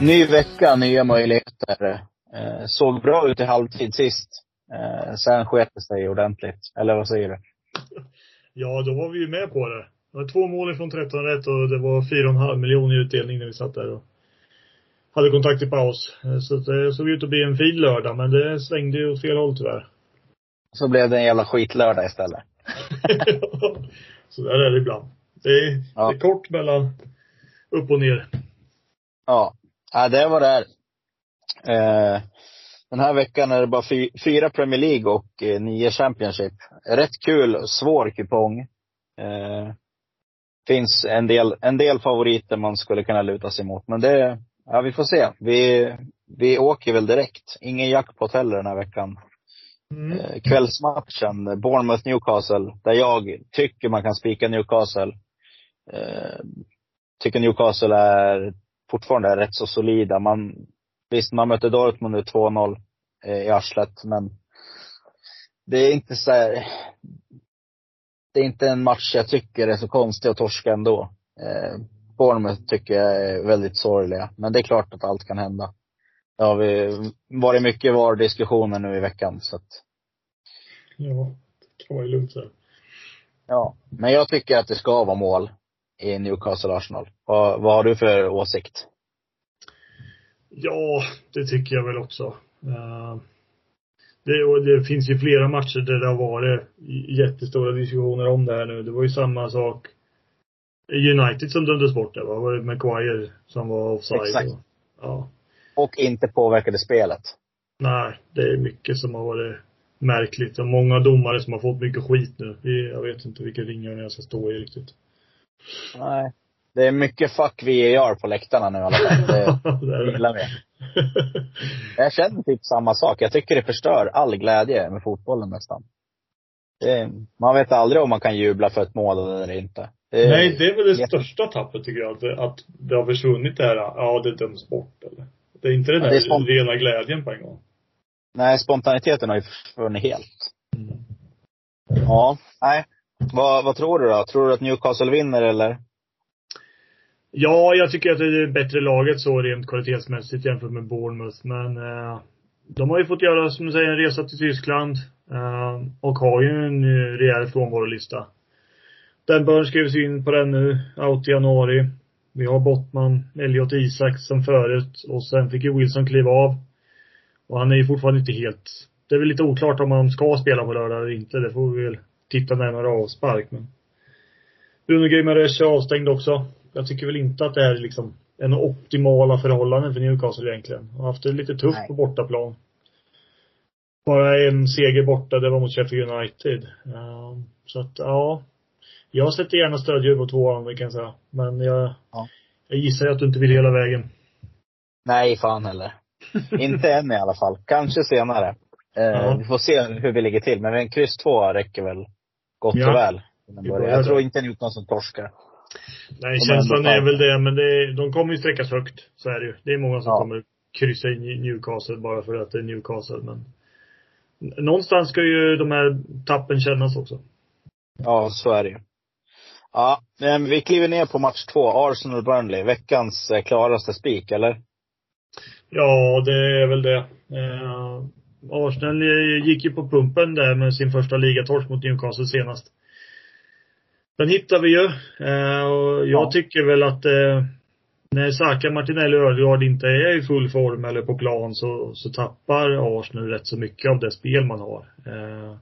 Ny vecka, nya möjligheter. Eh, såg bra ut i halvtid sist. Eh, sen sket det sig ordentligt. Eller vad säger du? Ja, då var vi ju med på det. Det var två mål från 13 rätt och det var 4,5 miljoner i utdelning när vi satt där och hade kontakt i paus. Eh, Så det såg ut att bli en fin lördag, men det svängde ju åt fel håll tyvärr. Så blev det en jävla skitlördag istället. Så där är det ibland. Det är, Ja. det är kort mellan upp och ner. Ja. Ja det var det. Eh, den här veckan är det bara fy, fyra Premier League och eh, nio Championship. Rätt kul, svår kupong. Eh, finns en del, en del favoriter man skulle kunna luta sig mot. Men det, ja vi får se. Vi, vi åker väl direkt. Ingen jackpot heller den här veckan. Mm. Eh, kvällsmatchen, Bournemouth-Newcastle, där jag tycker man kan spika Newcastle. Eh, tycker Newcastle är fortfarande rätt så solida. Man, visst, man mötte Dortmund nu 2-0 eh, i arslet, men det är inte så här, det är inte en match jag tycker är så konstig att torska ändå. Eh, Bournemouth tycker jag är väldigt sorgliga, men det är klart att allt kan hända. Det har vi varit mycket VAR-diskussioner nu i veckan, så att Ja, det kan vara lugnt så. Ja, men jag tycker att det ska vara mål i Newcastle-Arsenal. Vad, vad har du för åsikt? Ja, det tycker jag väl också. Eh, det, det finns ju flera matcher där det har varit jättestora diskussioner om det här nu. Det var ju samma sak United som dömdes bort det va? Var det Maguire som var offside? Exakt. Och, ja. Och inte påverkade spelet. Nej, det är mycket som har varit märkligt. Och många domare som har fått mycket skit nu. Jag vet inte vilken ringar jag ska stå i riktigt. Nej. Det är mycket fuck VAR på läktarna nu i alla fall. Det det är gillar vi. Jag känner typ samma sak. Jag tycker det förstör all glädje med fotbollen nästan. Det, man vet aldrig om man kan jubla för ett mål eller inte. Det, Nej, det är väl det jätte- största tappet tycker jag. Att det, att det har försvunnit det här, ja det döms bort eller. Det är inte den Ja, där är spont- rena glädjen på en gång. Nej, spontaniteten har ju försvunnit helt. Ja, nej. Vad, vad tror du då? Tror du att Newcastle vinner eller? Ja, jag tycker att det är det bättre laget så rent kvalitetsmässigt jämfört med Bournemouth. Men eh, de har ju fått göra, som du säger, en resa till Tyskland. Eh, och har ju en eh, rejäl frånvarolista. Den bör skrivas in på den nu, out i januari. Vi har Bottman, Elliot Isak som förut och sen fick ju Wilson kliva av. Och han är ju fortfarande inte helt, det är väl lite oklart om han ska spela på lördag eller inte. Det får vi väl titta närmare avspark men. Bruno Guimaraes är avstängd också. Jag tycker väl inte att det är liksom en optimala förhållanden för Newcastle egentligen. Har haft det lite tufft Nej. på bortaplan. Bara en seger borta, det var mot Sheffield United. Ehm, så att, ja. Jag sätter gärna stödjur på tvåan, det kan jag säga. Men jag, Ja. jag gissar att du inte vill hela vägen. Nej, fan heller. inte än i alla fall. Kanske senare. Eh, Ja. Vi får se hur vi ligger till. Men en kryss två räcker väl gott Ja. och väl. Jag tror inte Newcastle torskar. Nej, känslan är väl det, men det, de kommer ju sträckas högt. Så är det ju. Det är många som Ja. kommer kryssa i Newcastle bara för att det är Newcastle, men någonstans ska ju de här tappen kännas också. Ja, så är det ju. Ja, men vi kliver ner på match två. Arsenal-Burnley. Veckans eh, klaraste spik, eller? Ja, det är väl det. Arsenal eh, gick ju på pumpen där med sin första ligatorsk mot Newcastle senast. Den hittar vi ju. Eh, och jag Ja. tycker väl att eh, när Saka, Martinelli och Ödegaard inte är i full form eller på plan så, så tappar Arsenal rätt så mycket av det spel man har. Eh,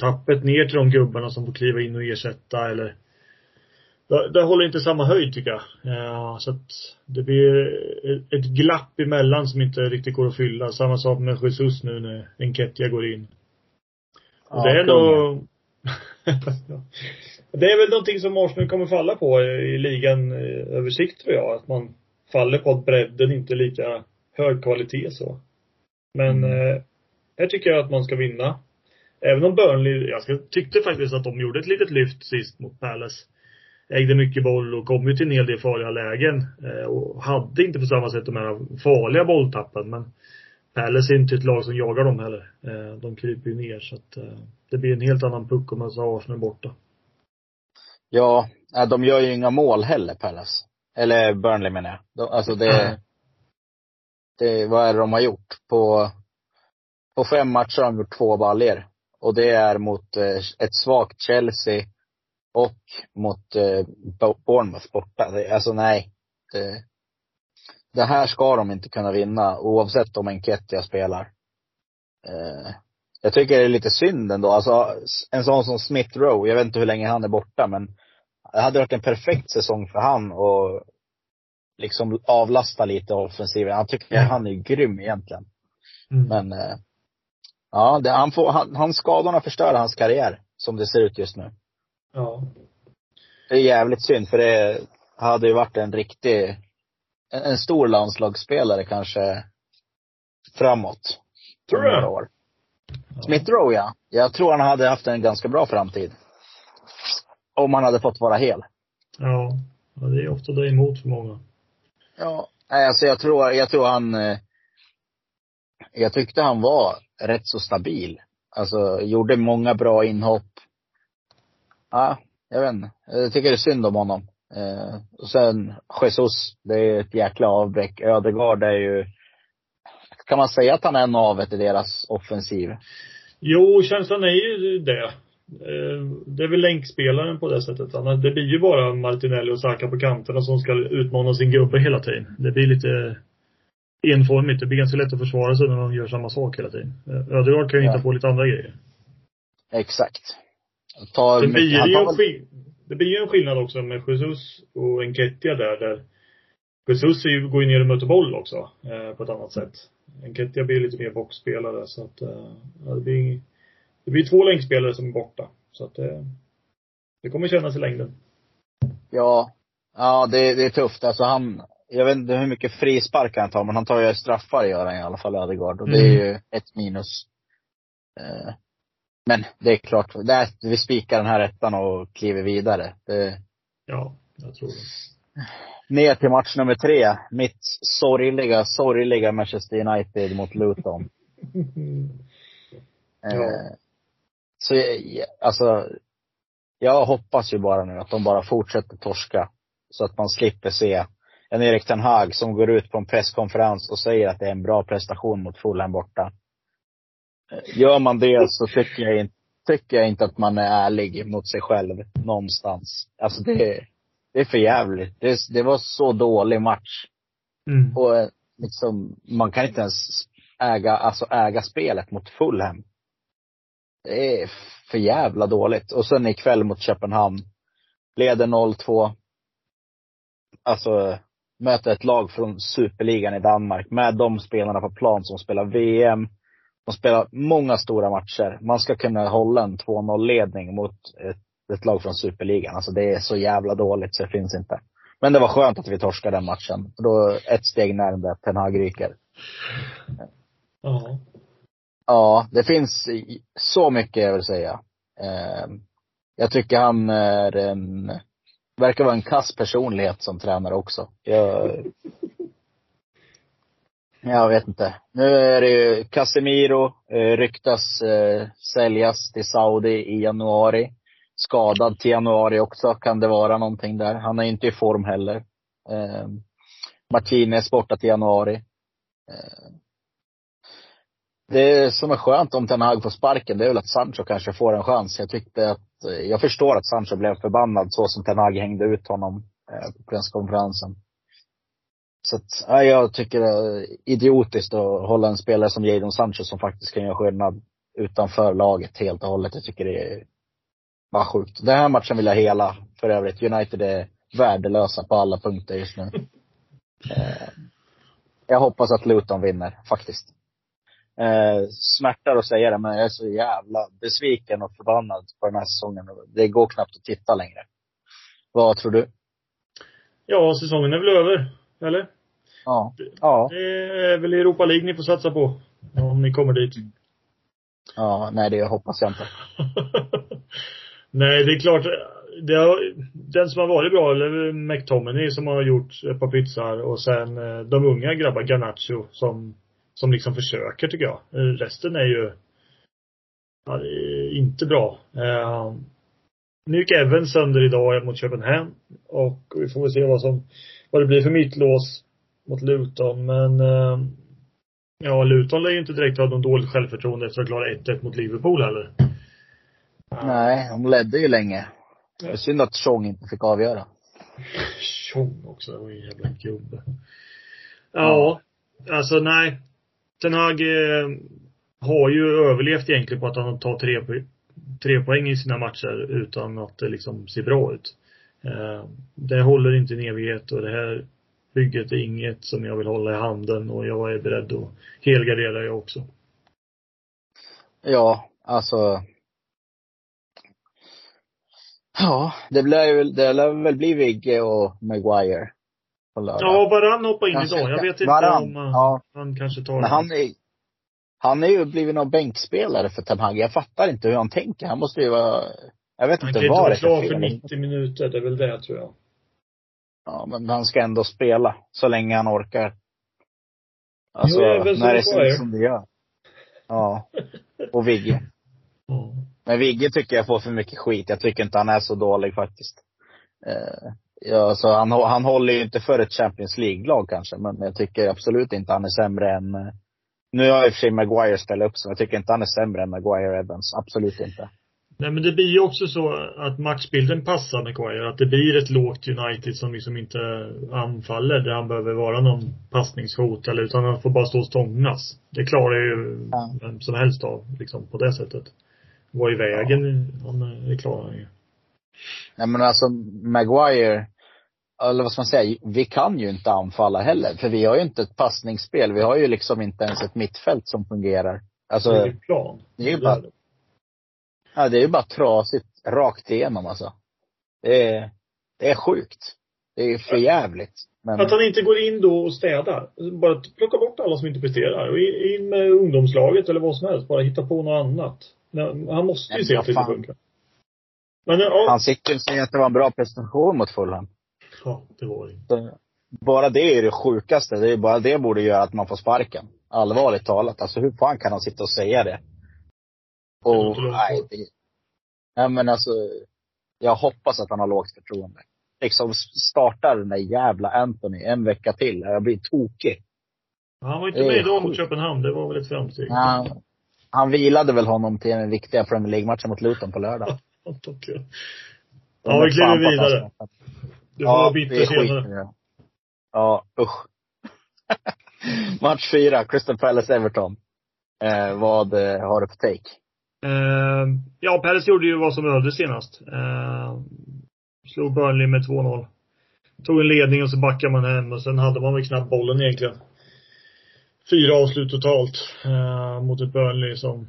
tappet ner till de gubbarna som får kliva in och ersätta eller det, håller inte samma höjd tycker jag. Eh, så att det blir ett- glapp emellan som inte riktigt går att fylla. Samma sak med Jesus nu när Enketia går in. Ja, det är nog Det är väl någonting som Arsenal kommer falla på i ligan eh, över sikt tror jag. Att man faller på att bredden inte är lika hög kvalitet så. Men Mm. eh, här tycker jag att man ska vinna. Även om Burnley, jag tyckte faktiskt att de gjorde ett litet lyft sist mot Palace. Ägde mycket boll och kom ju till en hel del farliga lägen. Eh, och hade inte på samma sätt de här farliga bolltappen. Men Palace är inte ett lag som jagar dem heller. Eh, de kryper ju ner så att eh, det blir en helt annan puck om man har Arsenal borta. Ja, de gör ju inga mål heller, Palace. Eller Burnley menar jag. De, alltså det, det, vad är det de har gjort? På, på fem matcher har de gjort två baljer. Och det är mot ett svagt Chelsea och mot eh, Bo- Bournemouth borta. Alltså nej. Det, det här ska de inte kunna vinna oavsett om Enketia spelar. Eh, jag tycker det är lite synd ändå. Alltså en sån som Smith Rowe, jag vet inte hur länge han är borta men det hade varit en perfekt säsong för han och liksom avlasta lite offensiven. Han tycker han är grym egentligen. Mm. Men eh, ja, det, han får, han, hans skadorna förstör hans karriär som det ser ut just nu. Ja. Det är jävligt synd för det hade ju varit en riktig, en, en stor landslagsspelare kanske framåt. Tror du år. Smith Rowe ja. Jag tror han hade haft en ganska bra framtid. Om han hade fått vara hel. Ja. ja det är ofta det emot för många. Ja. Nej, alltså jag tror, jag tror han, eh, jag tyckte han var rätt så stabil. Alltså, gjorde många bra inhopp. Ja, jag vet inte. Jag tycker det är synd om honom. Eh, och sen Jesus, det är ett jäkla avbräck. Ödegaard är ju, kan man säga att han är navet i deras offensiv? Jo, känslan är ju det. Eh, Det är väl länkspelaren på det sättet. Det blir ju bara Martinelli och Saka på kanterna som ska utmana sin gubbe hela tiden. Det blir lite enformigt. Det blir ganska lätt att försvara sig när de gör samma sak hela tiden. Eh, Ödegaard kan ju Ja. hitta på lite andra grejer. Exakt. Ta Det blir, ju tar en skill- det blir en skillnad också med Jesus och Enketia där, där Jesus går ju ner och möter boll också, eh, på ett annat sätt. Enketia blir lite mer boxspelare så att, eh, det blir, det blir två länkspelare som är borta. Så att, eh, det kommer kännas i längden. Ja. Ja, det, det är tufft. Alltså han, jag vet inte hur mycket frisparkar han tar, men han tar ju straffar gör han i alla fall, Ödegaard. Och det är Mm. ju ett minus. Eh, Men det är klart, där, vi spikar den här ettan och kliver vidare. Det, Ja, jag tror det. ner till match nummer tre. Mitt sorgliga, sorgliga Manchester United mot Luton. Ja. Eh, så jag- alltså, jag hoppas ju bara nu att de bara fortsätter torska. Så att man slipper se en Erik Ten Hag som går ut på en presskonferens och säger att det är en bra prestation mot Fulham borta. Gör man det så tycker jag, inte, tycker jag inte att man är ärlig mot sig själv någonstans. Alltså det, det är för jävligt. Det, det var så dålig match. Mm. Och eh, liksom, man kan inte ens äga, alltså äga spelet mot Fulham. Det är för jävla dåligt. Och sen ikväll mot Köpenhamn. Leder 0-2. Alltså, möter ett lag från superligan i Danmark med de spelarna på plan som spelar VM. De spelar många stora matcher. Man ska kunna hålla en 2-0 ledning mot ett, ett lag från superligan. Alltså det är så jävla dåligt så det finns inte. Men det var skönt att vi torskade den matchen. Då ett steg närmare Ten Hag ryker. Ja. Ja, det finns så mycket jag vill säga. Eh, jag tycker han är en, verkar vara en kass personlighet som tränare också. Jag, jag vet inte. Nu är det ju Casemiro, eh, ryktas eh, säljas till Saudi i januari. Skadad till januari också, kan det vara någonting där. Han är inte i form heller. Eh, Martinez borta till januari. Eh, det som är skönt om Ten Hag får sparken, det är väl att Sancho kanske får en chans. Jag tyckte att, eh, jag förstår att Sancho blev förbannad så som Ten Hag hängde ut honom eh, på presskonferensen. Så att, ja, jag tycker det är idiotiskt att hålla en spelare som Jadon Sancho som faktiskt kan göra skillnad utanför laget helt och hållet. Jag tycker det är bara sjukt. Den här matchen vill jag hela för övrigt. United är värdelösa på alla punkter just nu. Eh, jag hoppas att Luton vinner, faktiskt. Eh, smärtar att säga det, men jag är så jävla besviken och förbannad på den här säsongen. Det går knappt att titta längre. Vad tror du? Ja, säsongen är väl över. Eller? Ja. Ja. Det är väl Europa League ni får satsa på. Om ni kommer dit. Ja, nej det hoppas jag inte. Nej, det är klart. Det har, den som har varit bra, eller McTominay som har gjort ett par pytsar och sen eh, de unga grabbar, Garnacho, som, som liksom försöker tycker jag. Eh, Resten är ju, ja, är inte bra. Eh, nu gick Evans sönder idag mot Köpenhamn och vi får väl se vad som, vad det blir för mittlås mot Luton, men eh, ja, Luton lär ju inte direkt ha någon dåligt självförtroende efter att klara 1-1 mot Liverpool heller. Nej, de ledde ju länge. Är synd att Chong inte fick avgöra. Tjong också, det var en jävla gubbe. Ja, alltså nej. Ten Hag eh, har ju överlevt egentligen på att han tar tre, po- tre poäng i sina matcher utan att det liksom ser bra ut. Eh, det håller inte i en evighet och det här bygget är inget som jag vill hålla i handen och jag är beredd att helgardera jag också. Ja, alltså. Ja, det lär väl, det lär väl bli Vigge och Maguire. På lördag. Ja, Varann hoppar in Kanske idag. Jag vet inte Varann, om uh, ja. han kanske tar Men han är, han är ju blivit någon bänkspelare för Ten Hag. Jag fattar inte hur han tänker. Han måste ju vara, jag vet Han inte vad det är för för fel. 90 minuter, det är väl det tror jag. Ja, men han ska ändå spela så länge han orkar. Alltså, Jo, även som när det ser som det gör. Ja. Och Vigge. Ja. Men Vigge tycker jag får för mycket skit. Jag tycker inte han är så dålig faktiskt. Eh, ja, så han, hå- han håller ju inte för ett Champions League-lag kanske, men jag tycker absolut inte han är sämre än eh, nu har i och för sig Maguire spelat upp så jag tycker inte han är sämre än Maguire Evans. Absolut inte. Nej men det blir ju också så att matchbilden passar Maguire. Att det blir ett lågt United som liksom inte anfaller där han behöver vara någon passningshot eller utan han får bara stå och stångas. Det klarar ju Ja. vem som helst av liksom på det sättet. Vara i vägen, han, det klarar han ju. Nej men alltså Maguire, eller vad ska man säga, vi kan ju inte anfalla heller. För vi har ju inte ett passningsspel. Vi har ju liksom inte ens ett mittfält som fungerar. Alltså, det är ju plan. det är ju bara- ja, det är ju bara trasigt rakt igenom alltså. Det är, det är sjukt. Det är för jävligt. Men, Att han inte går in då och städar. Bara plocka bort alla som inte presterar. Och in med ungdomslaget eller vad som helst. Bara hitta på något annat. Han måste ju se att det inte funkar. Men ja, han sitter och säger att det var en bra prestation mot Fulham. ja, det var det. Så, Bara det är det sjukaste. Det är bara det borde göra att man får sparken. Allvarligt talat. Alltså hur fan kan han sitta och säga det? Långt nej, det, nej men alltså. Jag hoppas att han har lågt förtroende. Liksom startar den där jävla Anthony en vecka till. Jag blir tokig. Han var inte med idag mot. Köpenhamn. Det var väl ett framsteg. Han, han vilade väl honom till den viktiga Premier League-matchen mot Luton på lördag. Ja, vi kliver vidare. Du får vara bitter senare. nu. Ja, usch. Match fyra, Crystal Palace-Everton. Eh, vad eh, har du för take? Eh, ja, Palace gjorde ju vad som behövdes senast. Eh, slog Burnley med 2-0. Tog en ledning och så backade man hem och sen hade man väl knappt bollen egentligen. Fyra avslut totalt eh, mot ett Burnley som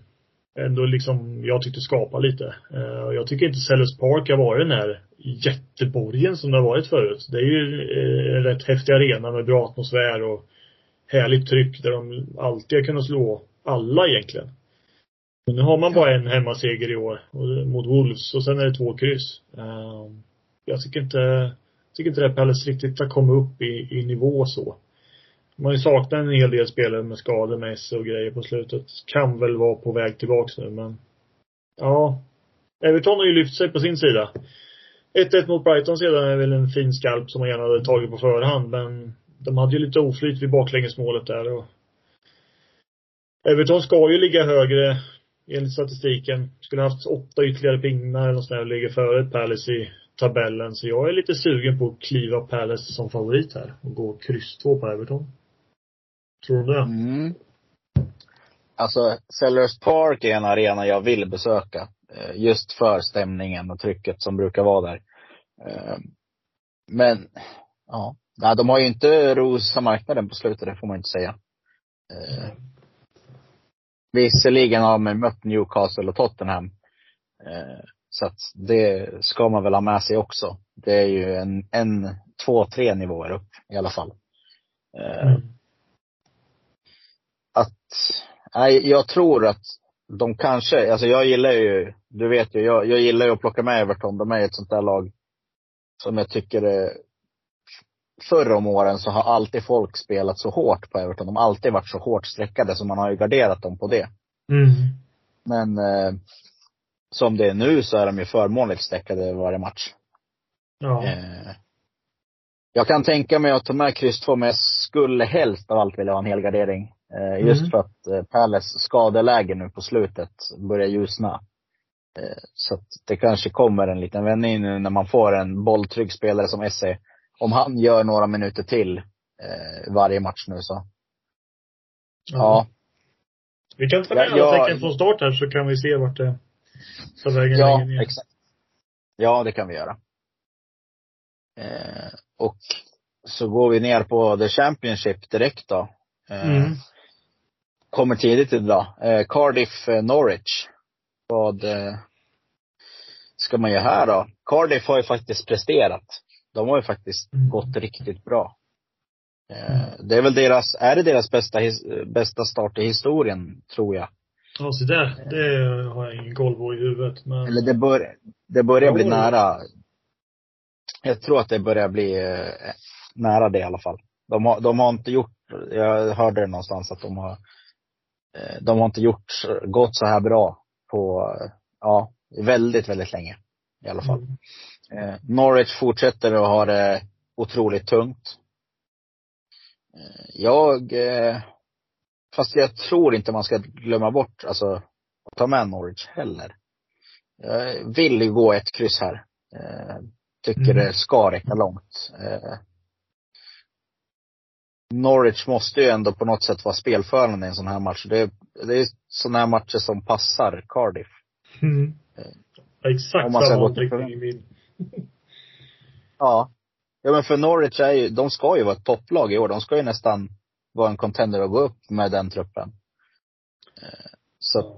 ändå liksom, jag tyckte skapade lite. Eh, och jag tycker inte Sellers Park har varit den här jätteborgen som det har varit förut. Det är ju eh, en rätt häftig arena med bra atmosfär och härligt tryck där de alltid har kunnat slå alla egentligen. Men nu har man bara en hemmaseger i år mot Wolves och sen är det två kryss. Eh, jag tycker inte, tycker inte det Palace riktigt har kommit upp i, i nivå så. Man har ju saknat en hel del spelare med skador med S och grejer på slutet. Kan väl vara på väg tillbaks nu men Ja. Everton har ju lyft sig på sin sida. 1-1 mot Brighton sedan är väl en fin skalp som man gärna hade tagit på förhand men de hade ju lite oflyt vid baklängesmålet där och Everton ska ju ligga högre enligt statistiken. Skulle haft åtta ytterligare pinnar eller något sånt där och ligger före Palace i tabellen. Så jag är lite sugen på att kliva Palace som favorit här och gå kryss två på Everton. Tror du det? Mm. Alltså, Sellers Park är en arena jag vill besöka. Eh, just för stämningen och trycket som brukar vara där. Eh, men, ja. Nej, de har ju inte rosa marknaden på slutet, det får man inte säga. Mm. Visserligen har man mött Newcastle och Tottenham. Eh, så att det ska man väl ha med sig också. Det är ju en, en två, tre nivåer upp i alla fall. Eh, Mm. att, nej, jag tror att de kanske, alltså jag gillar ju, du vet ju, jag, jag gillar ju att plocka med Everton. De är ett sånt där lag som jag tycker är, förr om åren så har alltid folk spelat så hårt på Everton. De har alltid varit så hårt streckade så man har ju garderat dem på det. Mm. Men eh, som det är nu så är de ju förmånligt streckade varje match. Ja. Eh, jag kan tänka mig att ta med kryss 2, men jag skulle helst av allt vilja ha en helgardering. Eh, just Mm. för att eh, Palace skadeläge nu på slutet börjar ljusna. Eh, så att det kanske kommer en liten vändning nu när man får en bolltrygg spelare som Esse. Om han gör några minuter till eh, varje match nu så. Ja. Vi kan ta med Ja, alla tecken från start här så kan vi se vart det tar vägen Ja, längre ner. exakt. Ja, det kan vi göra. Eh, och så går vi ner på the Championship direkt då. Eh, Mm. Kommer tidigt idag. Eh, Cardiff, eh, Norwich. Vad eh, ska man göra här då? Cardiff har ju faktiskt presterat. De har ju faktiskt Mm. gått riktigt bra. Eh, det är väl deras, är det deras bästa, bästa start i historien, tror jag. Ja, så där. Det har jag ingen koll på i huvudet. Men Eller det, bör, det börjar bli nära. Jag tror att det börjar bli eh, nära det i alla fall. De har, de har inte gjort, jag hörde det någonstans att de har, eh, de har inte gjort, gått så här bra på, eh, ja, väldigt, väldigt länge. I alla fall. Mm. Eh, Norwich fortsätter att ha det otroligt tungt. Eh, jag, eh, fast jag tror inte man ska glömma bort, alltså, att ta med Norwich heller. Jag vill ju gå ett kryss här. Eh, tycker Mm. det ska räcka långt. Eh, Norwich måste ju ändå på något sätt vara spelförande i en sån här match. Det, det är sådana här matcher som passar Cardiff. Mm. Exakt man ska samma i min. Ja. Ja men för Norwich är ju, de ska ju vara ett topplag i år. De ska ju nästan vara en contender och gå upp med den truppen. Eh, Så att,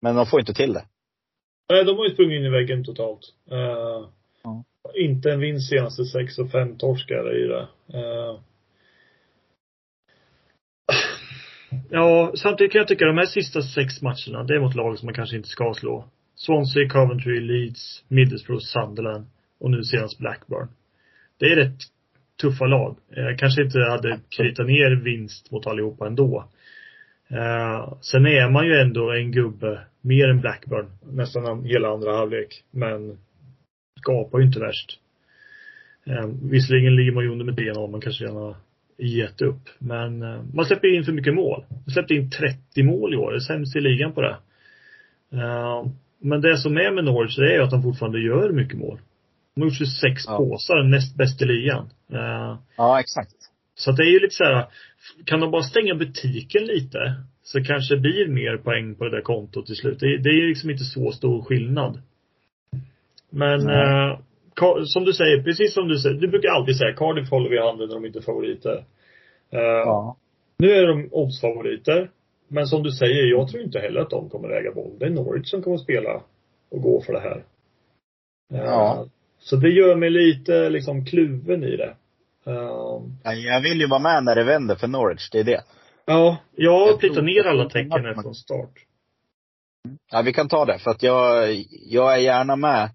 men de får inte till det. Nej, de har ju sprungit in i väggen totalt. Eh, Ja. Inte en vinst senaste sex och fem torskar i det. Eh, ja, samtidigt kan jag tycka de här sista sex matcherna, det är mot lag som man kanske inte ska slå. Swansea, Coventry, Leeds, Middlesbrough, Sunderland och nu senast Blackburn. Det är rätt tuffa lag. Jag kanske inte hade kritat ner vinst mot allihopa ändå. Eh, sen är man ju ändå en gubbe, mer än Blackburn, nästan hela andra halvlek. Men skapar ju inte värst. Eh, visserligen ligger man ju under med 3-0, man kanske redan har gett upp. Men man släpper in för mycket mål. Man släppte in 30 mål i år, det är sämst i ligan på det men det som är med Norwich, det är ju att de fortfarande gör mycket mål. De har gjort 26 Ja. påsar, näst bäst i ligan. Eh, Ja, exakt. så det är ju lite så här, kan de bara stänga butiken lite så kanske det blir mer poäng på det där kontot till slut. Det, är ju liksom inte så stor skillnad. Men eh, som du säger, precis som du säger, du brukar alltid säga Cardiff håller vi i handen när de inte är favoriter. Eh, Ja. Nu är de oddsfavoriter. Men som du säger, jag tror inte heller att de kommer äga boll. Det är Norwich som kommer spela och gå för det här. Eh, Ja. Så det gör mig lite liksom kluven i det. Eh, Ja, Jag vill ju vara med när det vänder för Norwich, det är det. Ja, jag tror- ner alla tecken att från start. Ja, vi kan ta det. För att jag, jag är gärna med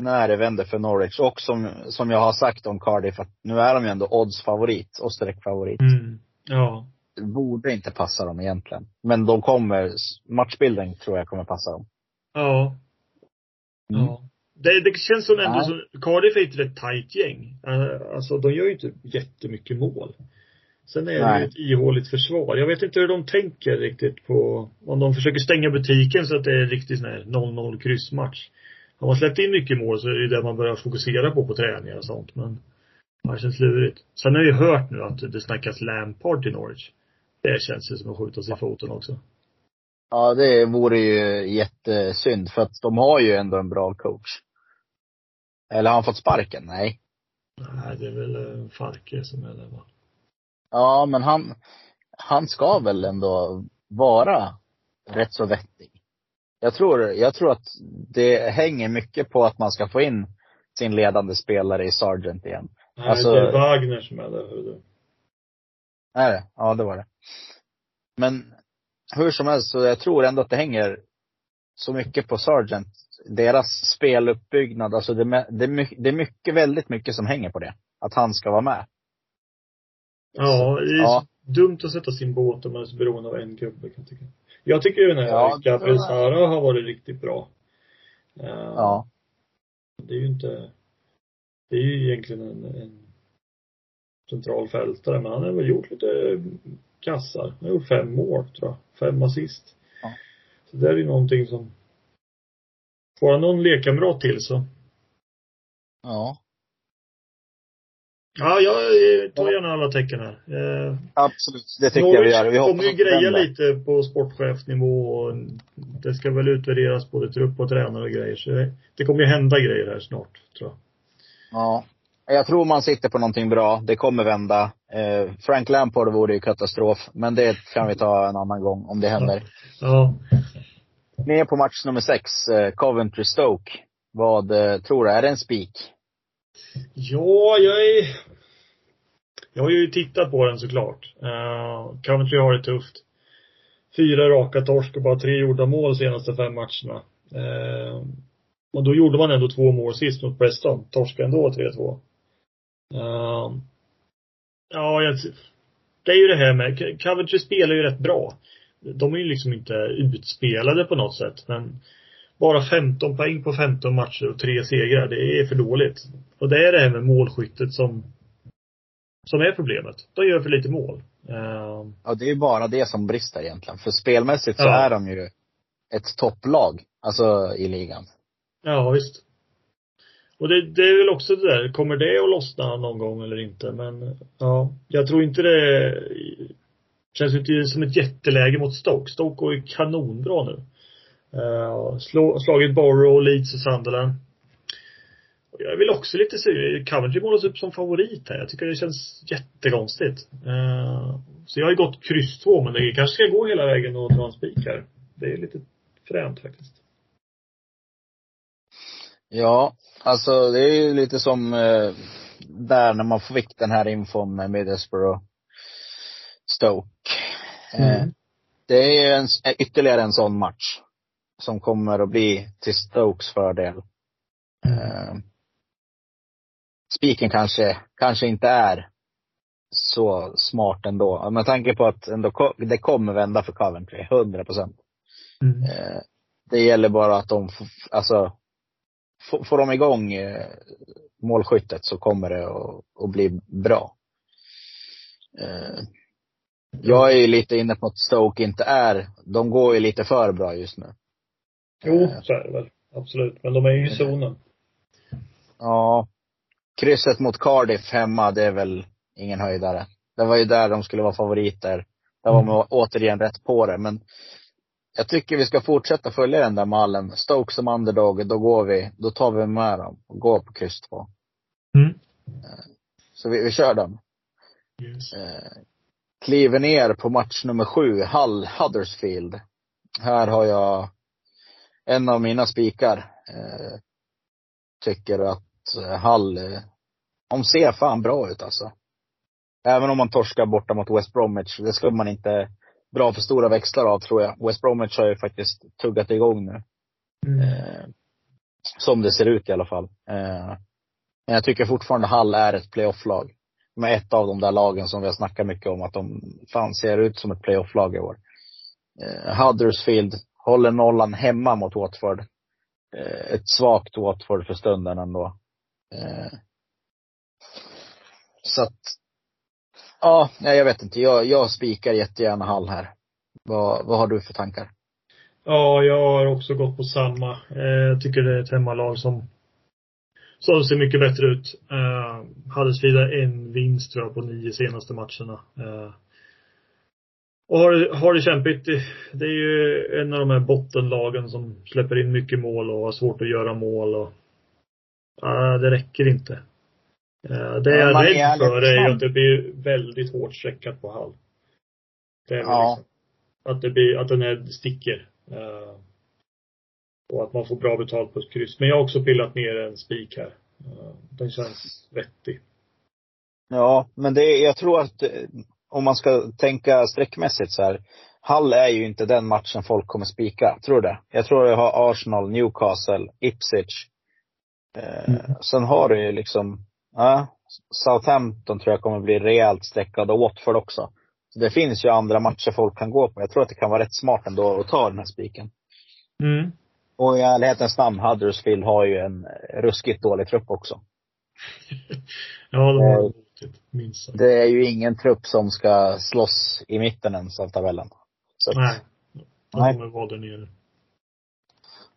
när det vänder för Norwich. Och som, som jag har sagt om Cardiff, att nu är de ju ändå odds-favorit och streckfavorit. Mm. Ja. Det borde inte passa dem egentligen. Men de kommer, matchbilden tror jag kommer passa dem. Ja. Mm. Ja. Det, det känns som ändå som, Cardiff är ett rätt tajt gäng. Eh, Alltså de gör ju inte jättemycket mål. Sen är det Nej. ju ett ihåligt försvar. Jag vet inte hur de tänker riktigt på, om de försöker stänga butiken så att det är en riktig sån här 0-0 kryssmatch. Har man släppt in mycket mål så är det det man börjar fokusera på på träningar och sånt. Men det känns lurigt. Sen har jag ju hört nu att det snackas Lampard i Norwich. Det känns ju som att skjuta sig i foten också. Ja, det vore ju jättesynd. För att de har ju ändå en bra coach. Eller har han fått sparken? Nej. Nej, det är väl eh, Farke som är det va? Ja, men han, han ska väl ändå vara rätt så vettig. Jag tror, jag tror att det hänger mycket på att man ska få in sin ledande spelare i Sargent igen. Nej, Alltså- det är Wagner som är där. Är det? Ja, det var det. Men hur som helst, så jag tror ändå att det hänger så mycket på Sargent. Deras speluppbyggnad, alltså det, är- det, det är mycket, väldigt mycket som hänger på det. Att han ska vara med. Ja, det är Ja. dumt att sätta sin båt om man är så beroende av en gubbe kan jag tycka. Jag tycker ju den här Ja, Gabriel Sara har varit riktigt bra. Eh, Ja. Det är ju inte, det är ju egentligen en, en central fältare, men han har väl gjort lite kassar. Han har gjort fem mål tror jag. Fem assist. Ja. Så det är ju någonting som, får han någon lekkamrat till så. Ja. Ja, jag eh, tar gärna alla tecken här. Eh, Absolut. Det tycker jag vi gör. Vi kommer ju greja lite på sportchefsnivå och det ska väl utvärderas både trupp och tränare och grejer. Så det kommer ju hända grejer här snart, tror jag. Ja. Jag tror man sitter på någonting bra. Det kommer vända. Eh, Frank Lampard vore ju katastrof. Men det kan vi ta en annan gång om det händer. Ja. Ner på match nummer sex, eh, Coventry Stoke. Vad eh, tror du? Är det en spik? Ja, jag är... Jag har ju tittat på den såklart. Uh, Coventry har det tufft. Fyra raka torsk och bara tre gjorda mål senaste fem matcherna. Eh, och då gjorde man ändå två mål sist mot Preston. Torskade ändå 3-2. Eh, ja, jag, det är ju det här med, Coventry spelar ju rätt bra. De är ju liksom inte utspelade på något sätt, men bara 15 poäng på 15 matcher och tre segrar, det är för dåligt. Och det är det här med målskyttet som, som är problemet. De gör för lite mål. Eh, Ja, det är ju bara det som brister egentligen. För spelmässigt så Ja. är de ju ett topplag. Alltså i ligan. Ja, visst. Och det, det är väl också det där, kommer det att lossna någon gång eller inte? Men ja, jag tror inte det känns ju inte som ett jätteläge mot Stoke. Stoke går ju kanonbra nu. Uh, slå, slagit Borough, Leeds och Sunderland. Och jag vill också lite se, Coventry målas upp som favorit här. Jag tycker det känns jättekonstigt. Uh, så jag har ju gått kryss 2, men det kanske ska gå hela vägen och dra en spik här. Det är lite fränt faktiskt. Ja, alltså det är ju lite som eh, där när man fick den här infon med Middlesbrough Stoke. Eh, Mm. det är ju en, ytterligare en sån match. Som kommer att bli till Stokes fördel. Eh, spiken kanske, kanske inte är så smart ändå. Med tanke på att ändå, det kommer vända för Coventry, 100 procent. Mm. Eh, det gäller bara att de, alltså, får, får de igång eh, målskyttet så kommer det att, att bli bra. Eh, jag är ju lite inne på att Stoke inte är, de går ju lite för bra just nu. Jo, så är det väl. Absolut. Men de är ju i zonen. Ja. Krysset mot Cardiff hemma, det är väl ingen höjdare. Det var ju där de skulle vara favoriter. Där var man återigen rätt på det, men jag tycker vi ska fortsätta följa den där mallen. Stoke som underdog, då går vi, då tar vi med dem och går på kryss två. Mm. Så vi, vi kör dem. Yes. Eh, kliver ner på match nummer sju, Hull Huddersfield. Här har jag en av mina spikar. Eh, tycker att eh, Hull, eh, de ser fan bra ut alltså. Även om man torskar borta mot West Bromwich. Det ska man inte dra för stora växlar av tror jag. West Bromwich har ju faktiskt tuggat igång nu. Mm. Eh, som det ser ut i alla fall. Eh, men jag tycker fortfarande Hall är ett playoff-lag. Med ett av de där lagen som vi har snackat mycket om att de fan ser ut som ett playoff-lag i år. Eh, Huddersfield håller nollan hemma mot Watford. Eh, ett svagt Watford för stunden ändå. Eh, så att, ja, nej, jag vet inte. Jag, jag spikar jättegärna Hall här. Vad, vad har du för tankar? Ja, jag har också gått på samma. Eh, jag tycker det är ett hemmalag som, som ser mycket bättre ut. Eh, Huddersfield har en vinst tror jag på nio senaste matcherna. Eh, och har, det- har det kämpigt. Det, är ju en av de här bottenlagen som släpper in mycket mål och har svårt att göra mål och eh, det räcker inte. Eh, det Ja, jag är rädd för är att det blir väldigt hårt streckat på Hall. Det är Ja. liksom. att det blir, att den här sticker. Eh, och att man får bra betalt på ett kryss. Men jag har också pillat ner en spik här. Eh, den känns vettig. Ja, men det, jag tror att om man ska tänka streckmässigt så här. Hall är ju inte den matchen folk kommer spika. Tror du det? Jag tror jag har Arsenal, Newcastle, Ipswich. Eh, Mm. Sen har du ju liksom, ja, Southampton tror jag kommer bli rejält streckad och Watford också. Så det finns ju andra matcher folk kan gå på. Jag tror att det kan vara rätt smart ändå att ta den här spiken. Mm. Och i ärlighetens namn, Huddersfield har ju en ruskigt dålig trupp också. Ja, de har Eh, roligt, minst sagt. Det är ju ingen trupp som ska slåss i mitten ens av tabellen. Så att, Nej. De Nej. kommer vara där nere.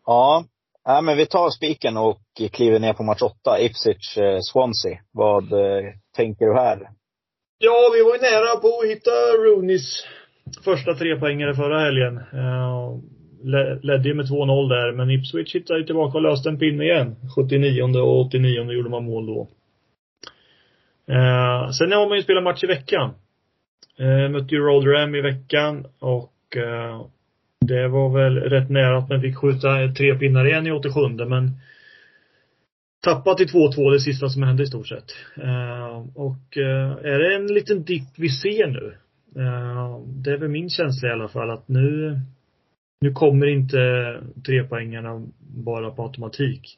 Ja ja, men vi tar spiken och kliver ner på match åtta. Ipswich, eh, Swansea. Vad eh, tänker du här? Ja, vi var ju nära på att hitta Rooneys första trepoängare förra helgen. Eh, ledde ju med 2-0 där, men Ipswich hittade ju tillbaka och löste en pinne igen. 79 och 89 gjorde man mål då. Eh, sen har man ju spelat match i veckan. Eh, mötte ju Rotherham i veckan och det var väl rätt nära att man fick skjuta tre pinnar igen i 87 men tappat till 2-2 det sista som hände i stort sett. Eh, och eh, är det en liten dipp vi ser nu? Eh, det är väl min känsla i alla fall att nu, nu kommer inte trepoängarna bara på automatik.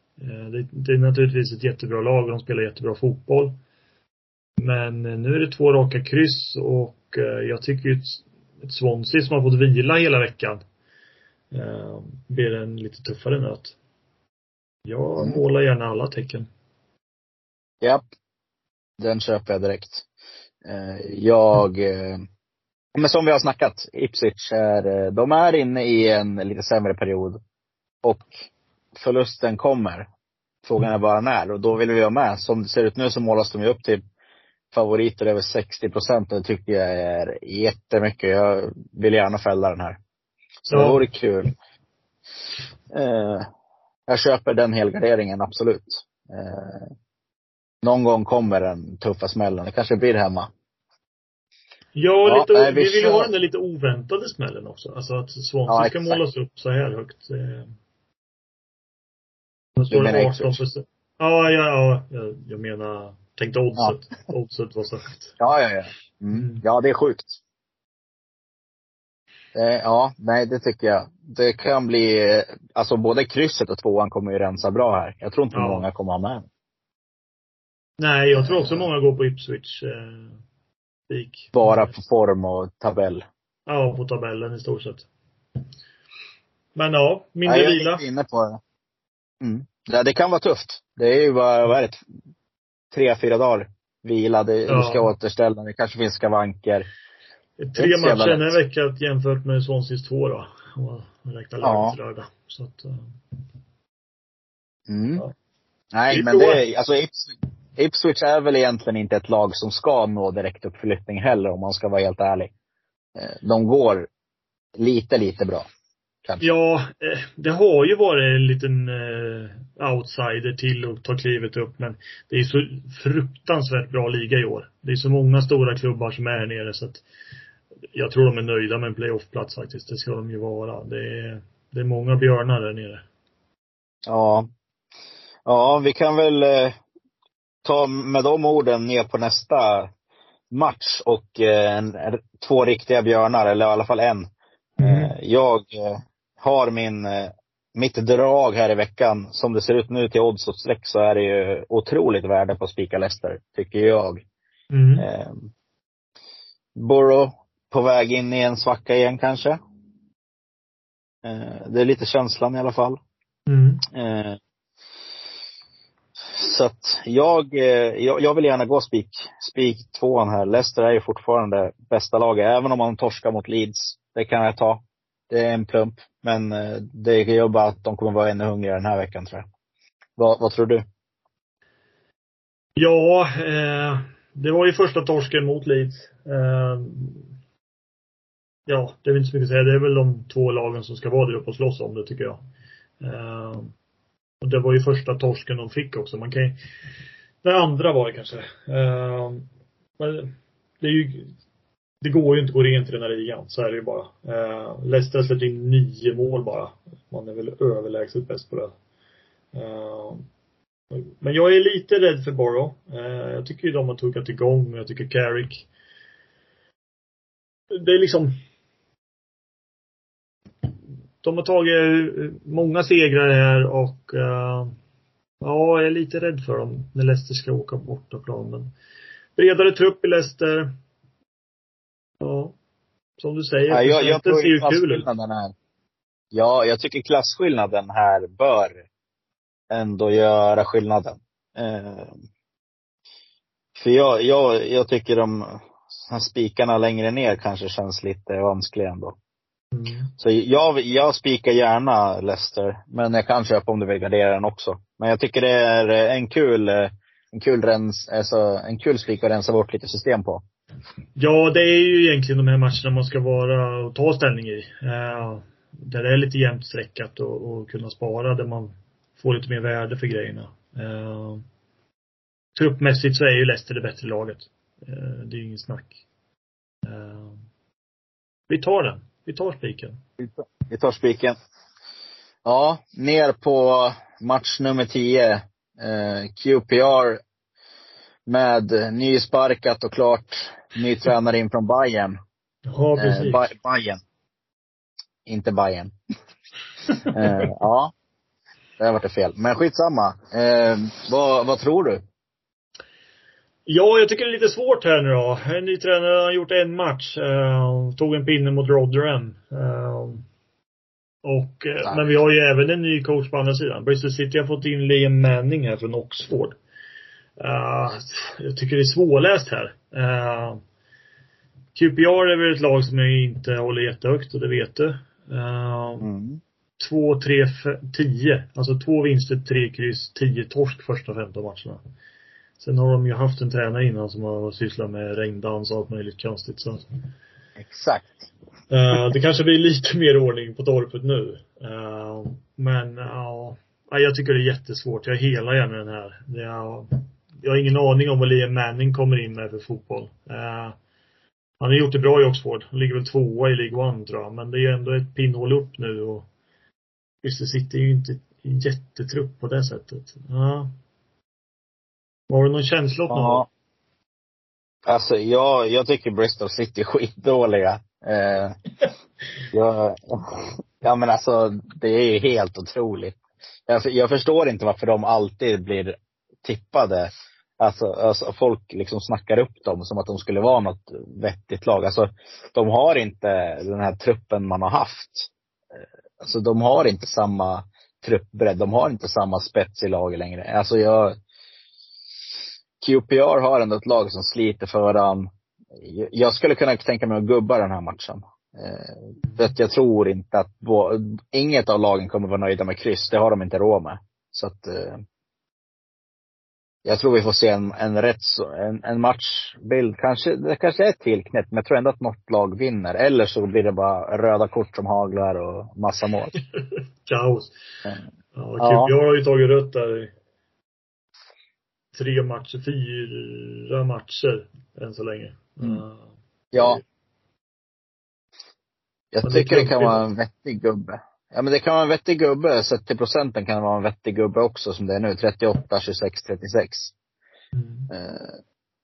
Det, det är naturligtvis ett jättebra lag och de spelar jättebra fotboll. Men nu är det två raka kryss och jag tycker ju ett Swansea som har fått vila hela veckan eh, blir en lite tuffare nöt. Jag Mm. målar gärna alla tecken. Japp. Den köper jag direkt. Eh, jag, eh, men som vi har snackat, Ipswich är, eh, de är inne i en lite sämre period. Och förlusten kommer. Frågan är bara när och då vill vi vara med. Som det ser ut nu så målas de ju upp till favoriter över 60 procent och det tycker jag är jättemycket. Jag vill gärna fälla den här. Så Ja. det vore kul. Eh, jag köper den helgarderingen, absolut. Eh, någon gång kommer den tuffa smällen. Det kanske blir hemma. Ja, Ja, lite, nej, vi vi vill ju ha den där lite oväntade smällen också. Alltså att Swansea Ja, ska målas upp så här högt. Eh. Står menar det 18 Ipswich? procent. Ja, ja, ja. Jag, jag menar, tänkte oddset. Oddset var så högt. Ja, ja, ja. Mm. Mm. Ja, det är sjukt. Eh, ja, nej det tycker jag. Det kan bli, eh, alltså både krysset och tvåan kommer ju rensa bra här. Jag tror inte Ja. många kommer ha med. Nej, jag tror också många går på Ipswich. Eh. Bara på form och tabell. Ja, på tabellen i stort sett. Men ja, mindre Nej, jag vila. är lite inne på det. Mm. Ja, det kan vara tufft. Det är ju bara, vad är det? Tre, fyra dagar vila. Det, Ja. Du ska återställa. Det kanske finns skavanker. Tre matcher den lätt. här veckan jämfört med Swanseas två då. Och räknar Ja. lördag. Så att, eh, Mm. Ja. Nej, Vi men det, är- alltså Ipswich, Ipswich är väl egentligen inte ett lag som ska nå direkt uppflyttning heller om man ska vara helt ärlig. Eh, De går lite, lite bra. Kanske. Ja, eh, det har ju varit en liten outsider till att ta klivet upp men det är så fruktansvärt bra liga i år. Det är så många stora klubbar som är här nere så att jag tror de är nöjda med en playoffplats faktiskt. Det ska de ju vara. Det är, det är många björnar där nere. Ja. Ja, vi kan väl eh, ta med de orden ner på nästa match och eh, en, två riktiga björnar, eller i alla fall en. Mm. Eh, jag eh, har min, eh, mitt drag här i veckan. Som det ser ut nu till odds och streck så är det ju otroligt värde på att spika Leicester, tycker jag. Mm. Eh, Borough på väg in i en svacka igen kanske. Eh, det är lite känslan i alla fall. Mm. Eh, så att jag, eh, jag, jag vill gärna gå spik, spik tvåan här. Leicester är ju fortfarande bästa laget, även om man torskar mot Leeds. Det kan jag ta. Det är en plump. Men eh, det gör bara att de kommer vara ännu hungrigare den här veckan tror jag. Vad, vad tror du? Ja, eh, det var ju första torsken mot Leeds. Eh, ja, det är väl inte så mycket att säga. Det är väl de två lagen som ska vara där uppe och slåss om det tycker jag. Eh, och det var ju första torsken de fick också. Man kan ju, Den andra var det kanske. Eh, men det är ju det går ju inte att gå rent i den här ligan. Så är det ju bara. Eh, Leicester har släppt in nio mål bara. Man är väl överlägset bäst på det. Eh, men jag är lite rädd för Borough. Eh, jag tycker ju de har tuggat igång. Jag tycker Carrick det är liksom de har tagit många segrar här och uh, ja, jag är lite rädd för dem när Leicester ska åka bortaplan. Men bredare trupp i Leicester. Ja. Som du säger, Ja, jag, jag tror ser ju kul ut. här. Ja, jag tycker klasskillnaden här bör ändå göra skillnaden. Eh, för jag, jag, jag tycker de här spikarna längre ner kanske känns lite vanskliga ändå. Mm. Så jag, jag spikar gärna Leicester, men jag kan köpa om du vill gardera den också. Men jag tycker det är en kul, en kul rens, alltså en kul spik att rensa bort lite system på. Ja, det är ju egentligen de här matcherna man ska vara och ta ställning i. Eh, där det är lite jämnt streckat och, och kunna spara där man får lite mer värde för grejerna. Eh, truppmässigt så är ju Leicester det bättre laget. Eh, det är ju inget snack. Eh, vi tar den. Vi tar spiken. Vi tar spiken. Ja, ner på match nummer 10. Eh, QPR med nysparkat och klart. Ny tränare in från Bayern. Ja, Eh, precis. Ba- Bayern. Inte Bayern. eh, ja. Det har varit fel. Men skitsamma. Eh, vad, vad tror du? Ja, jag tycker det är lite svårt här nu då. En ny tränare har gjort en match. Eh, tog en pinne mot Rotherham. Eh, och, Nej. men vi har ju även en ny coach på andra sidan. Bristol City har fått in Liam Manning här från Oxford. Jag tycker det är svårläst här. QPR är väl ett lag som jag inte håller jättehögt och det vet du. Mm. två, tre, tio. Alltså två vinster, tre kryss, tio torsk första 15 matcherna. Sen har de ju haft en tränare innan som har sysslat med regndans och allt möjligt konstigt så. Exakt. Eh, det kanske blir lite mer ordning på torpet nu. Eh, men ja, ja, jag tycker det är jättesvårt. Jag helar gärna den här. Det är, jag har ingen aning om vad Liam Manning kommer in med för fotboll. Eh, han har gjort det bra i Oxford. Han ligger väl tvåa i League One tror jag. Men det är ju ändå ett pinnhål upp nu och Bristol City är ju inte en jättetrupp på det sättet. Ja. Har du någon känsla åt någon? Ja. Alltså jag, jag tycker Bristol City är skitdåliga. Eh, jag, ja men alltså det är helt otroligt. Jag, jag förstår inte varför de alltid blir tippade. Alltså, alltså folk liksom snackar upp dem som att de skulle vara något vettigt lag. Alltså de har inte den här truppen man har haft. Eh, alltså de har inte samma truppbredd. De har inte samma spets i laget längre. Alltså jag QPR har ändå ett lag som sliter föran. Jag skulle kunna tänka mig att gubba den här matchen. Eh, för att jag tror inte att, inget av lagen kommer vara nöjda med kryss. Det har de inte råd med. Så att, eh, jag tror vi får se en, en rätt en, en matchbild. Kanske, det kanske är ett till knäpp, men jag tror ändå att något lag vinner. Eller så blir det bara röda kort som haglar och massa mål. Kaos. Mm. Ja, Ja. Har ju tagit rött där tre matcher, fyra matcher än så länge. Mm. Ja. Jag Men det tycker det kan kan bli- vara en vettig gubbe. Ja men det kan vara en vettig gubbe, sett till procenten kan det vara en vettig gubbe också som det är nu. 38, 26, 36. Mm. Eh,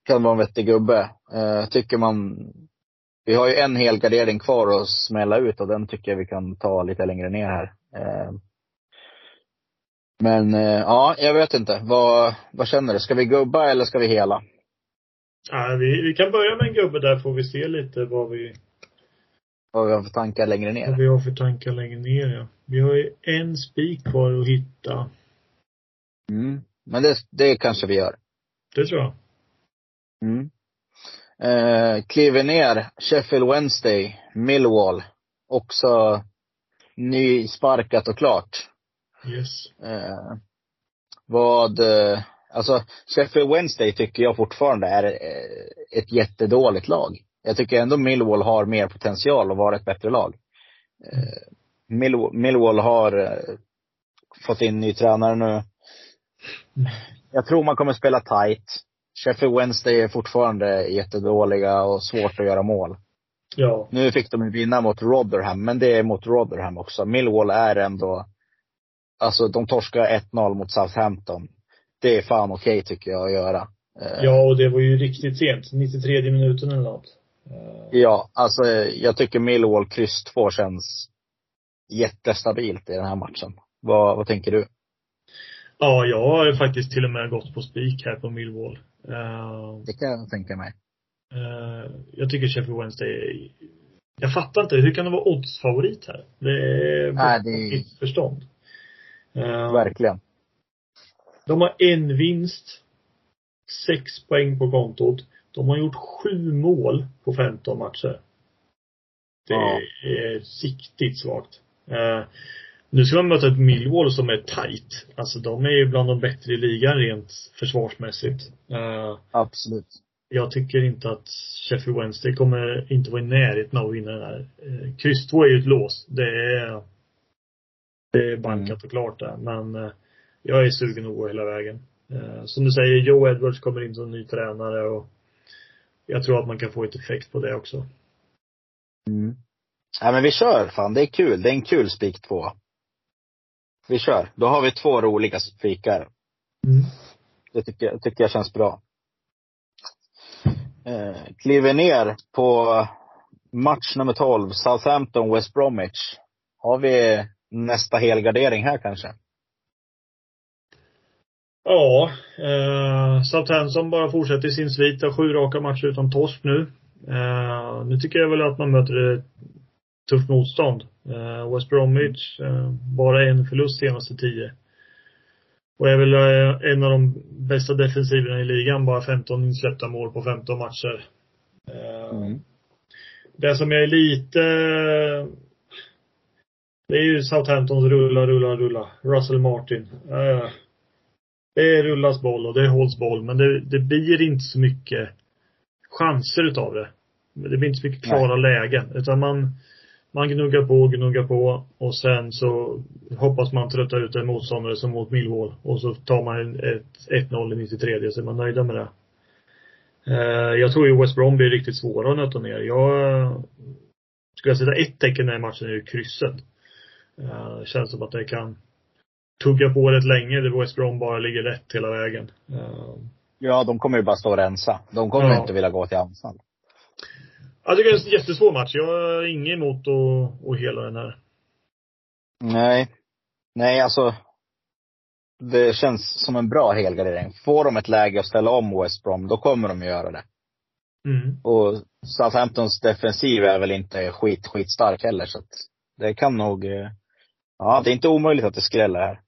kan vara en vettig gubbe. Eh, tycker man, vi har ju en hel gardering kvar att smälla ut och den tycker jag vi kan ta lite längre ner här. Eh, men eh, ja, jag vet inte. Vad, vad känner du? Ska vi gubba eller ska vi hela? Ja, vi, vi kan börja med en gubbe där får vi se lite vad vi, Vad vi har för tankar längre vad ner? vi har för tankar längre ner. Ja. Vi har ju en spik kvar att hitta. Mm. Men det, det kanske vi gör. Det tror jag. Mm. Eh, kliver ner, Sheffield Wednesday, Millwall. Också nysparkat och klart. Yes. Eh, vad, eh, alltså Sheffield Wednesday tycker jag fortfarande är eh, ett jättedåligt lag. Jag tycker ändå Millwall har mer potential att vara ett bättre lag. Eh, Mill, Millwall har eh, fått in ny tränare nu. Jag tror man kommer spela tight. Sheffield Wednesday är fortfarande jättedåliga och svårt att göra mål. Ja. Nu fick de vinna mot Rotherham, men det är mot Rotherham också. Millwall är ändå, alltså de torskar 1-0 mot Southampton. Det är fan okej tycker jag att göra. Eh, Ja, och det var ju riktigt sent. 93 minuten eller något. Eh, Ja, alltså jag tycker Millwall kryss 2 känns jättestabilt i den här matchen. Vad, vad tänker du? Ja, jag har ju faktiskt till och med gått på spik här på Millwall. Eh, Det kan jag tänka mig. jag tycker Sheffield Wednesday är, Jag fattar inte, hur kan de vara oddsfavorit här? Det är Nej, det är- förstånd. Eh, Verkligen. De har en vinst, sex poäng på kontot. De har gjort sju mål på 15 matcher. Det Ja. är siktigt svagt. Eh, nu ska man möta ett Millwall som är tight. Alltså de är ju bland de bättre i ligan rent försvarsmässigt. Eh, Absolut. jag tycker inte att Sheffield Wednesday kommer inte vara i närheten av att vinna den här. Eh, kryss 2 är ju ett lås. Det är, det är bankat och klart där. Men eh, jag är sugen att gå hela vägen. Eh, som du säger, Joe Edwards kommer in som ny tränare och jag tror att man kan få ett effekt på det också. Mm. Ja, men vi kör fan. Det är kul. Det är en kul spik två. Vi kör. Då har vi två roliga spikar. Mm. Det tycker jag, tycker jag känns bra. Eh, kliver ner på match nummer 12, Southampton West Bromwich. Har vi nästa helgardering här kanske? Ja, eh, Southampton bara fortsätter sin svit. Har sju raka matcher utan torsk nu. Eh, nu tycker jag väl att man möter ett tufft motstånd. Eh, West Bromwich, eh, bara en förlust senaste tio. Och är väl eh, en av de bästa defensiverna i ligan. Bara 15 insläppta mål på 15 matcher. Eh, Det som jag är lite det är ju Southamptons rulla, rulla, rulla. Russell Martin. Eh, det rullas boll och det hålls boll, men det, det blir inte så mycket chanser utav det. Det blir inte så mycket klara lägen. Utan man, man gnuggar på, gnuggar på och sen så hoppas man trötta ut en motståndare som mot Millwall. Och så tar man ett 1-0 i 93 så är man nöjda med det. Eh, jag tror ju West Brom blir riktigt svåra att nöta ner. Jag skulle jag sätta ett tecken i den här matchen är ju krysset. Eh, känns som att det kan tugga på rätt länge där West Brom bara ligger rätt hela vägen. Eh, Ja, de kommer ju bara stå och rensa. De kommer Ja. inte vilja gå till anfall. jag tycker det är en jättesvår match. Jag har inget emot att, att hela den här. Nej. Nej, alltså. Det känns som en bra helgardering. Får de ett läge att ställa om West Brom, då kommer de göra det. Mm. Och Southamptons defensiv är väl inte skit, skitstark heller, så att det kan nog, eh, ja, det är inte omöjligt att det skräller här.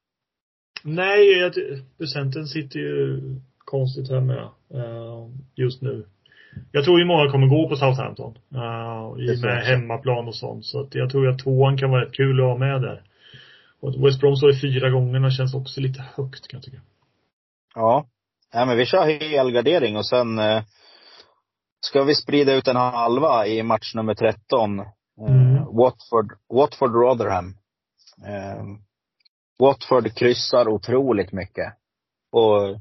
Nej, jag procenten sitter ju konstigt här med eh, just nu. Jag tror ju många kommer gå på Southampton. Uh, I och med hemmaplan och sånt. Så att jag tror att tvåan kan vara rätt kul att ha med där. Och West Brom står i fyra gångerna känns också lite högt kan jag tycka. Ja. ja men vi kör helgardering och sen eh, ska vi sprida ut en halva i match nummer 13. Eh, Mm. Watford, Watford Rotherham. Eh, Watford kryssar otroligt mycket. Och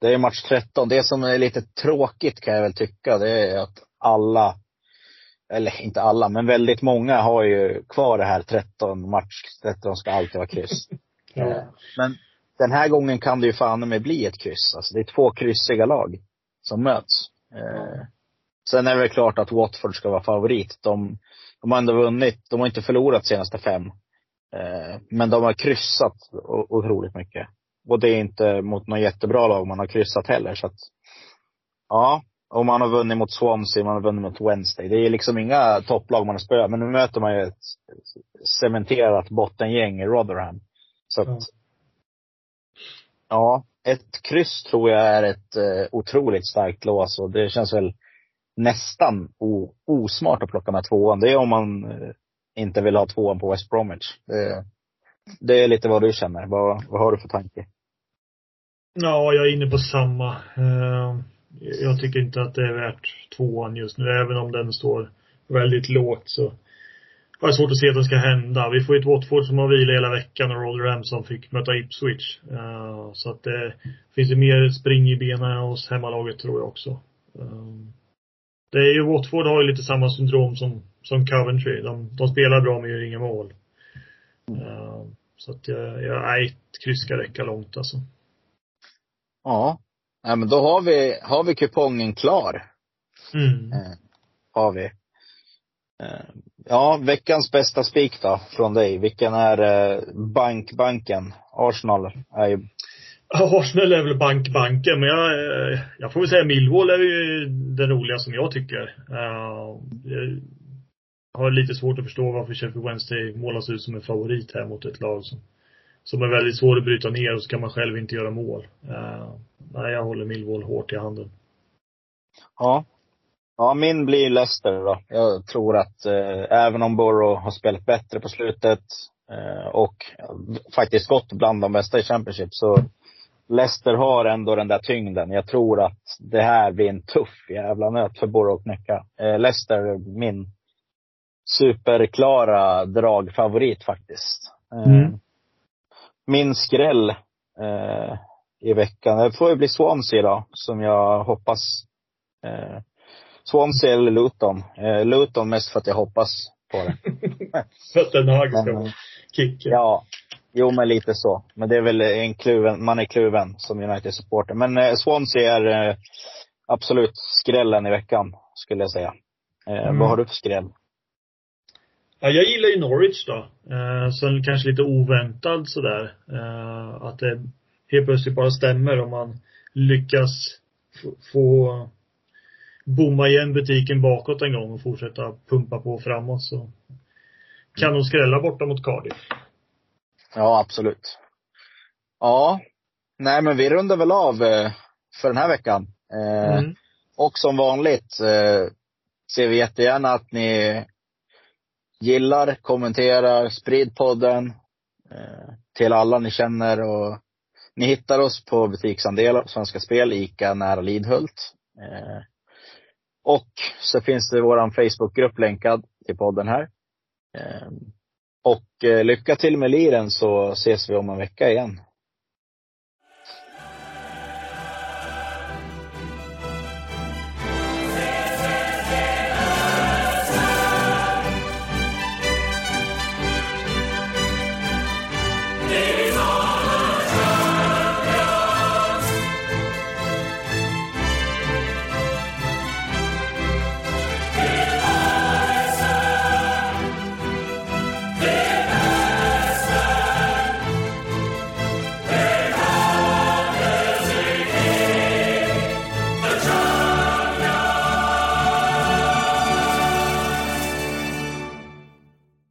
det är match 13. Det som är lite tråkigt kan jag väl tycka, det är att alla, eller inte alla, men väldigt många har ju kvar det här 13 match 13 ska alltid vara kryss. Eh, Men den här gången kan det ju fan med bli ett kryss. Alltså det är två kryssiga lag som möts. Eh, sen är det väl klart att Watford ska vara favorit. De, de har ändå vunnit, de har inte förlorat senaste fem. Eh, men de har kryssat otroligt mycket. Och det är inte mot något jättebra lag man har kryssat heller. Så att, ja. Och man har vunnit mot Swansea, man har vunnit mot Wednesday. Det är liksom inga topplag man har spöat. Men nu möter man ju ett cementerat bottengäng i Rotherham. Så att, Ja. Ja, ett kryss tror jag är ett eh, otroligt starkt lås och det känns väl nästan o, osmart att plocka med tvåan. Det är om man eh, inte vill ha tvåan på West Bromwich. Det, det är lite vad du känner. Vad, vad har du för tanke? Ja, jag är inne på samma. Eh, jag tycker inte att det är värt tvåan just nu. Även om den står väldigt lågt så har jag svårt att se att det ska hända. Vi får ju ett Watford som har vila hela veckan och Rotherham som fick möta Ipswich. Eh, så att det finns ju mer spring i benen hos hemmalaget tror jag också. Eh, det är ju, Watford har ju lite samma syndrom som, som Coventry. De, de spelar bra men gör inga mål. Uh, så att jag, jag, nej, ett kryss ska räcka långt alltså. Ja. Nej, men då har vi, har vi kupongen klar. Mm. Eh, har vi. Eh, ja, veckans bästa spik då, från dig. Vilken är eh, bankbanken? Arsenal är ju Arsenal är väl bankbanken, men jag, eh, jag får väl säga Millwall är ju den roliga som jag tycker. Uh, jag har lite svårt att förstå varför Sheffield Wednesday målas ut som en favorit här mot ett lag som, som är väldigt svårt att bryta ner och så kan man själv inte göra mål. Uh, nej, jag håller Millwall hårt i handen. Ja. Ja, min blir Leicester då. Jag tror att eh, även om Borough har spelat bättre på slutet eh, och faktiskt gått bland de bästa i Championship så Leicester har ändå den där tyngden. Jag tror att det här blir en tuff jävla nöt för Borough att knäcka. Eh, Leicester, min superklara dragfavorit faktiskt. Eh, Mm. Min skräll eh, i veckan, det får ju bli Swansea då, som jag hoppas. Eh, Swansea eller Luton. Eh, Luton mest för att jag hoppas på det. För att den Hag ska kicka. Ja, jo men lite så. Men det är väl en kluven, man är kluven som United-supporter. Men eh, Swansea är eh, absolut skrällen i veckan, skulle jag säga. Eh, Mm. Vad har du för skräll? Ja, jag gillar ju Norwich då. Eh, sen kanske lite oväntad sådär. Eh, att det helt plötsligt bara stämmer om man lyckas få, bomma igen butiken bakåt en gång och fortsätta pumpa på framåt så kan de skrälla borta mot Cardiff. Ja, absolut. Ja. Nej, men vi rundar väl av eh, för den här veckan. Eh, Mm. Och som vanligt eh, ser vi jättegärna att ni gillar, kommenterar, sprid podden eh, till alla ni känner. Och ni hittar oss på butiksandelar, på Svenska Spel, ICA nära Lidhult. Eh, och så finns det vår Facebookgrupp länkad till podden här. Eh, och lycka till med liren så ses vi om en vecka igen.